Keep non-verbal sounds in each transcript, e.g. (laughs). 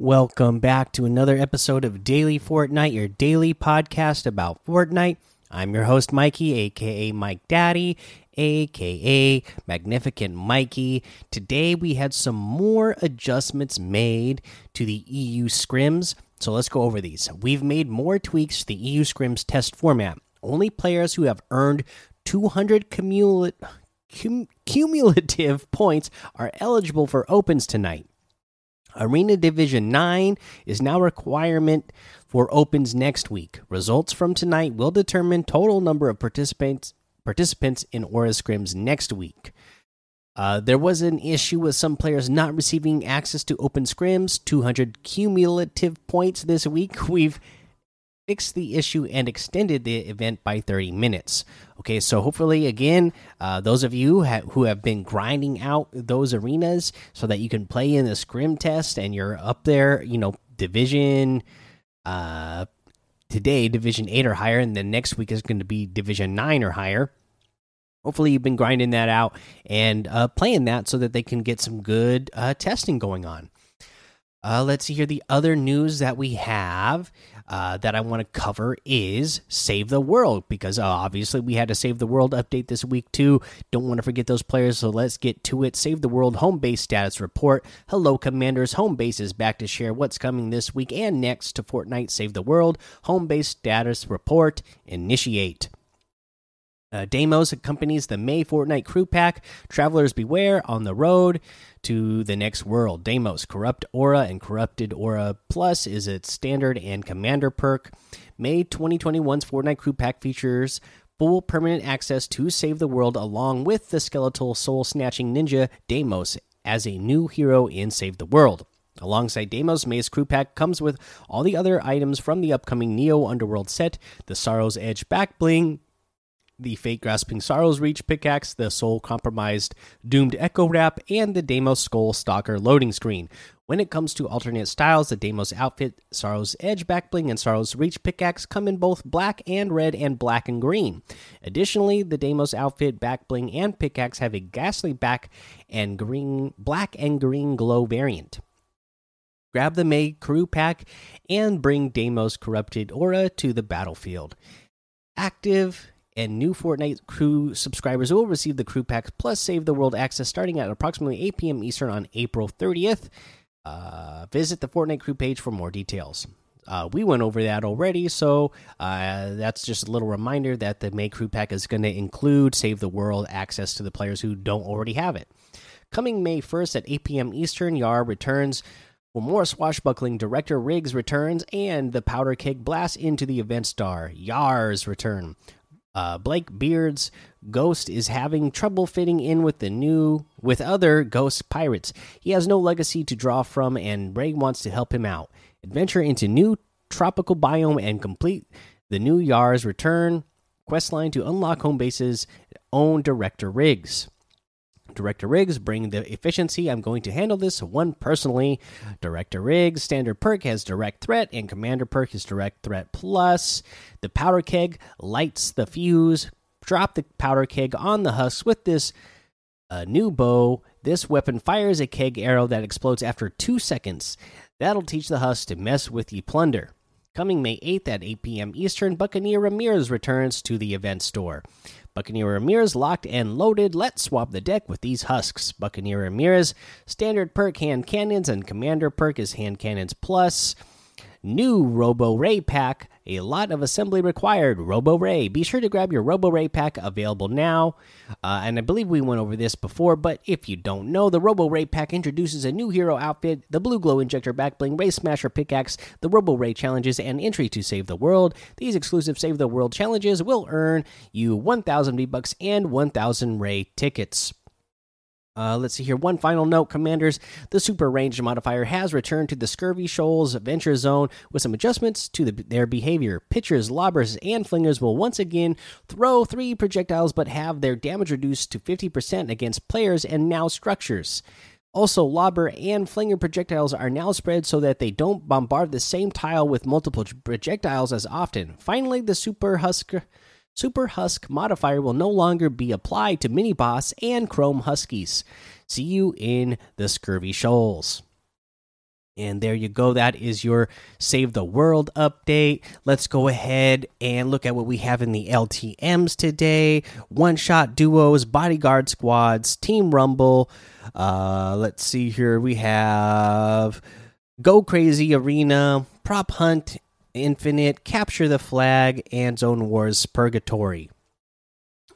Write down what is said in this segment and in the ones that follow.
Welcome back to another episode of Daily Fortnite, your daily podcast about Fortnite. I'm your host, Mikey, aka Mike Daddy, aka Magnificent Mikey. Today we had some more adjustments made to the EU scrims, so let's go over these. We've made more tweaks to the EU scrims test format. Only players who have earned 200 cumul cum cumulative (laughs) points are eligible for opens tonight. Arena Division 9 is now a requirement for opens next week. Results from tonight will determine total number of participants participants in Aura Scrims next week. Uh, there was an issue with some players not receiving access to open scrims, 200 cumulative points this week. (laughs) We've fixed the issue and extended the event by 30 minutes. Okay, so hopefully, again, uh, those of you ha who have been grinding out those arenas so that you can play in the scrim test and you're up there, you know, division. Uh, today, division 8 or higher, and then next week is going to be division 9 or higher. Hopefully, you've been grinding that out and uh, playing that so that they can get some good uh, testing going on. Uh, let's see here. The other news that we have uh, that I want to cover is Save the World because uh, obviously we had a Save the World update this week too. Don't want to forget those players, so let's get to it. Save the World home base status report. Hello, Commanders. Home base is back to share what's coming this week and next to Fortnite Save the World. Home base status report. Initiate. Uh, Deimos accompanies the May Fortnite crew pack. Travelers beware on the road to the next world. Deimos Corrupt Aura and Corrupted Aura Plus is its standard and commander perk. May 2021's Fortnite crew pack features full permanent access to save the world along with the skeletal soul snatching ninja Deimos as a new hero in Save the World. Alongside Deimos, May's crew pack comes with all the other items from the upcoming Neo Underworld set the Sorrow's Edge back bling, the Fate Grasping Sorrow's Reach pickaxe, the Soul Compromised Doomed Echo Wrap, and the Deimos Skull Stalker loading screen. When it comes to alternate styles, the Deimos outfit, Sorrow's Edge backbling, and Sorrow's Reach pickaxe come in both black and red and black and green. Additionally, the Deimos outfit, backbling, and pickaxe have a ghastly back and green, black and green glow variant. Grab the May crew pack and bring Deimos Corrupted Aura to the battlefield. Active and new Fortnite crew subscribers will receive the crew packs plus Save the World access starting at approximately 8 p.m. Eastern on April 30th. Uh, visit the Fortnite crew page for more details. Uh, we went over that already, so uh, that's just a little reminder that the May crew pack is going to include Save the World access to the players who don't already have it. Coming May 1st at 8 p.m. Eastern, Yar returns for more swashbuckling. Director Riggs returns, and the Powder Keg blasts into the event star. Yar's return. Uh, Blakebeard's ghost is having trouble fitting in with the new with other ghost pirates. He has no legacy to draw from, and Ray wants to help him out. Adventure into new tropical biome and complete the new Yar's return questline to unlock home base's own Director Riggs. Director Riggs, bring the efficiency. I'm going to handle this one personally. Director Riggs, standard perk has direct threat, and commander perk is direct threat plus. The powder keg lights the fuse. Drop the powder keg on the husks with this uh, new bow. This weapon fires a keg arrow that explodes after two seconds. That'll teach the husks to mess with the plunder. Coming May 8th at 8 p.m. Eastern, Buccaneer Ramirez returns to the event store. Buccaneer Ramirez locked and loaded. Let's swap the deck with these husks. Buccaneer Ramirez, standard perk hand cannons, and commander perk is hand cannons plus. New Robo Ray pack. A lot of assembly required. Robo Ray. Be sure to grab your Robo Ray pack available now. Uh, and I believe we went over this before, but if you don't know, the Robo Ray pack introduces a new hero outfit, the Blue Glow Injector Backbling, Ray Smasher Pickaxe, the Robo Ray challenges, and entry to Save the World. These exclusive Save the World challenges will earn you 1,000 V Bucks and 1,000 Ray tickets. Uh, let's see here. One final note, Commanders. The Super Range modifier has returned to the Scurvy Shoals Venture Zone with some adjustments to the, their behavior. Pitchers, lobbers, and flingers will once again throw three projectiles but have their damage reduced to 50% against players and now structures. Also, lobber and flinger projectiles are now spread so that they don't bombard the same tile with multiple projectiles as often. Finally, the Super Husker. Super Husk modifier will no longer be applied to Mini Boss and Chrome Huskies. See you in the Scurvy Shoals. And there you go. That is your Save the World update. Let's go ahead and look at what we have in the LTMs today one shot duos, bodyguard squads, Team Rumble. Uh, let's see here. We have Go Crazy Arena, Prop Hunt Infinite, Capture the Flag, and Zone Wars Purgatory.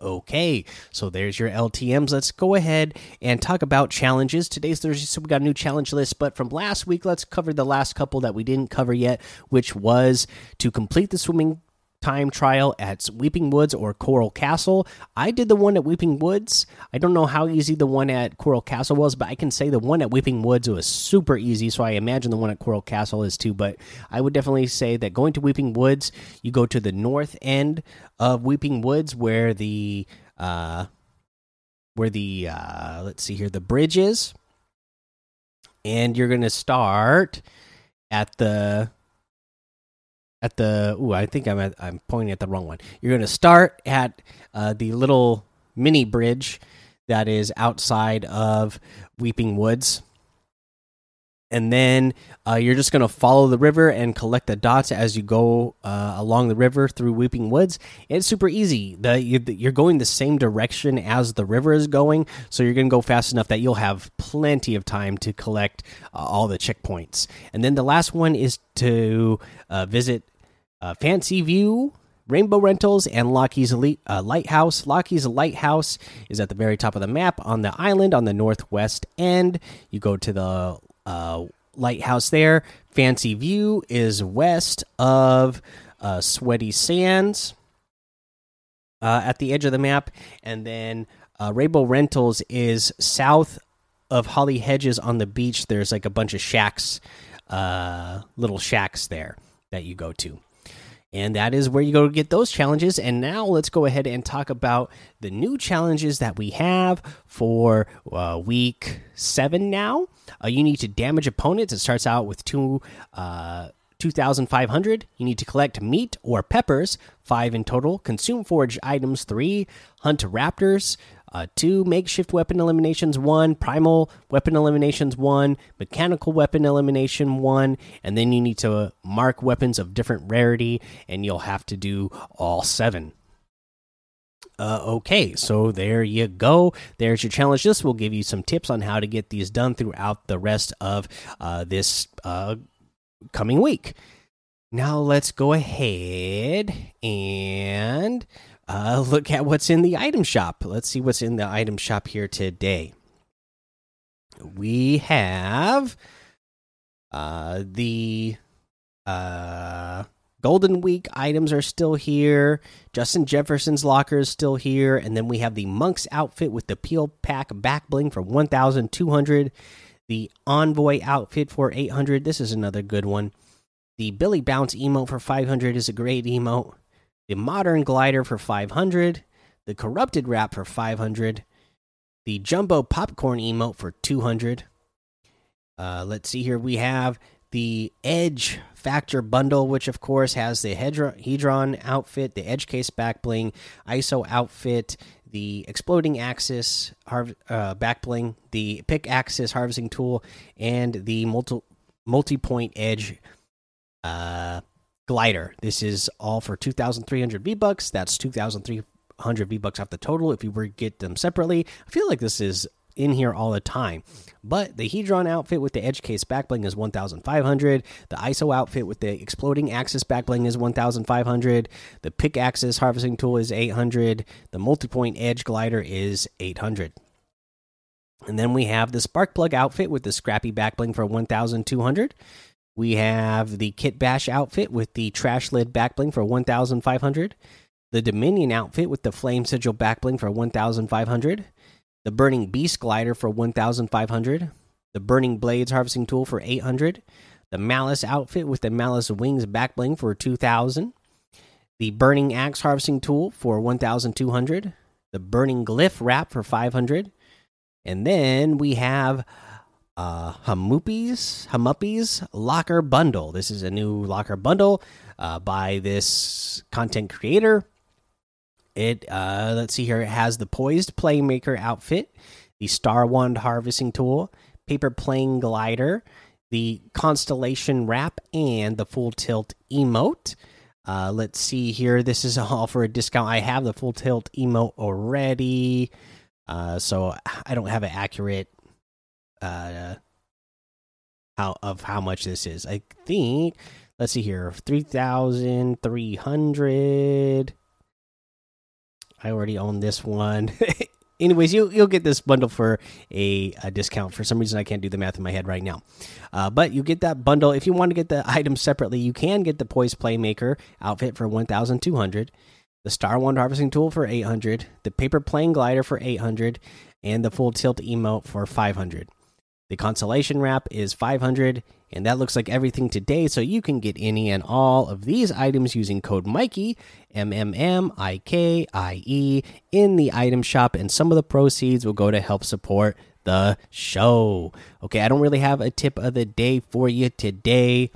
Okay, so there's your LTMs. Let's go ahead and talk about challenges. Today's Thursday, so we got a new challenge list. But from last week, let's cover the last couple that we didn't cover yet, which was to complete the swimming time trial at Weeping Woods or Coral Castle. I did the one at Weeping Woods. I don't know how easy the one at Coral Castle was, but I can say the one at Weeping Woods was super easy. So I imagine the one at Coral Castle is too. But I would definitely say that going to Weeping Woods, you go to the north end of Weeping Woods where the uh, where the uh, let's see here the bridge is, and you're gonna start at the at the ooh, I think I'm at, I'm pointing at the wrong one. You're going to start at uh, the little mini bridge that is outside of Weeping Woods. And then uh, you're just going to follow the river and collect the dots as you go uh, along the river through Weeping Woods. It's super easy. The, you're going the same direction as the river is going, so you're going to go fast enough that you'll have plenty of time to collect uh, all the checkpoints. And then the last one is to uh, visit uh, Fancy View, Rainbow Rentals, and Lockie's Elite, uh, Lighthouse. Lockie's Lighthouse is at the very top of the map on the island on the northwest end. You go to the uh, lighthouse there. Fancy View is west of uh, Sweaty Sands uh, at the edge of the map, and then uh, Rainbow Rentals is south of Holly Hedges on the beach. There's like a bunch of shacks, uh, little shacks there that you go to. And that is where you go to get those challenges. And now let's go ahead and talk about the new challenges that we have for uh, week seven now. Uh, you need to damage opponents. It starts out with two. Uh, 2,500. You need to collect meat or peppers, five in total. Consume forage items, three. Hunt raptors, uh, two makeshift weapon eliminations, one primal weapon eliminations, one mechanical weapon elimination, one, and then you need to mark weapons of different rarity, and you'll have to do all seven. Uh, okay, so there you go. There's your challenge. This will give you some tips on how to get these done throughout the rest of uh, this uh, coming week. Now let's go ahead and uh, look at what's in the item shop. Let's see what's in the item shop here today. We have uh, the uh, Golden Week items are still here. Justin Jefferson's locker is still here, and then we have the Monk's outfit with the peel pack back bling for one thousand two hundred. The Envoy outfit for eight hundred. This is another good one. The Billy Bounce emote for five hundred is a great emote the modern glider for 500 the corrupted wrap for 500 the jumbo popcorn emote for 200 uh, let's see here. We have the edge factor bundle which of course has the hedron outfit the edge case back bling iso outfit the exploding axis uh, back bling the pick axis harvesting tool and the multi multi point edge uh glider. This is all for 2,300 V bucks. That's 2,300 V bucks off the total if you were to get them separately. I feel like this is in here all the time. But the Hedron outfit with the edge case backbling is 1,500. The ISO outfit with the exploding axis backbling is 1,500. The pick axis harvesting tool is 800. The multi-point edge glider is 800. And then we have the spark plug outfit with the scrappy backbling for 1,200. We have the Kit Bash outfit with the trash lid backbling for 1,500. The Dominion outfit with the Flame Sigil backbling for 1,500. The Burning Beast glider for 1,500. The Burning Blades harvesting tool for 800. The Malice outfit with the Malice Wings backbling for 2,000. The Burning Axe harvesting tool for 1,200. The Burning Glyph wrap for 500. And then we have uh Hamuppies Hamuppies Locker Bundle. This is a new locker bundle uh, by this content creator. It uh let's see here, it has the poised playmaker outfit, the Star Wand harvesting tool, paper plane glider, the constellation wrap and the full tilt emote. Uh, let's see here. This is (laughs) all for a discount. I have the full tilt emote already, uh, so I don't have an accurate uh, how of how much this is. I think. Let's see here. Three thousand three hundred. I already own this one. (laughs) anyways, you you'll get this bundle for a, a, discount. For some reason, I can't do the math in my head right now. Uh, but you get that bundle. If you want to get the items separately, you can get the Poise Playmaker outfit for one thousand two hundred, the Star Wand Harvesting Tool for eight hundred, the Paper Plane Glider for eight hundred, and the Full Tilt Emote for five hundred. The Constellation Wrap is 500, and that looks like everything today. So you can get any and all of these items using code Mikey, M M M I K I E, in the item shop, and some of the proceeds will go to help support the show. Okay, I don't really have a tip of the day for you today.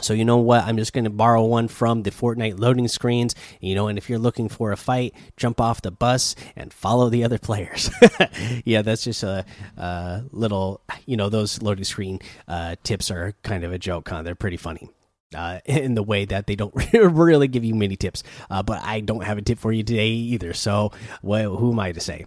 So you know what? I'm just going to borrow one from the Fortnite loading screens. You know, and if you're looking for a fight, jump off the bus and follow the other players. (laughs) yeah, that's just a, a, little. You know, those loading screen uh, tips are kind of a joke. Huh? They're pretty funny. Uh, (laughs) in the way that they don't (laughs) really give you many tips, uh, but I don't have a tip for you today either. So, well, who am I to say?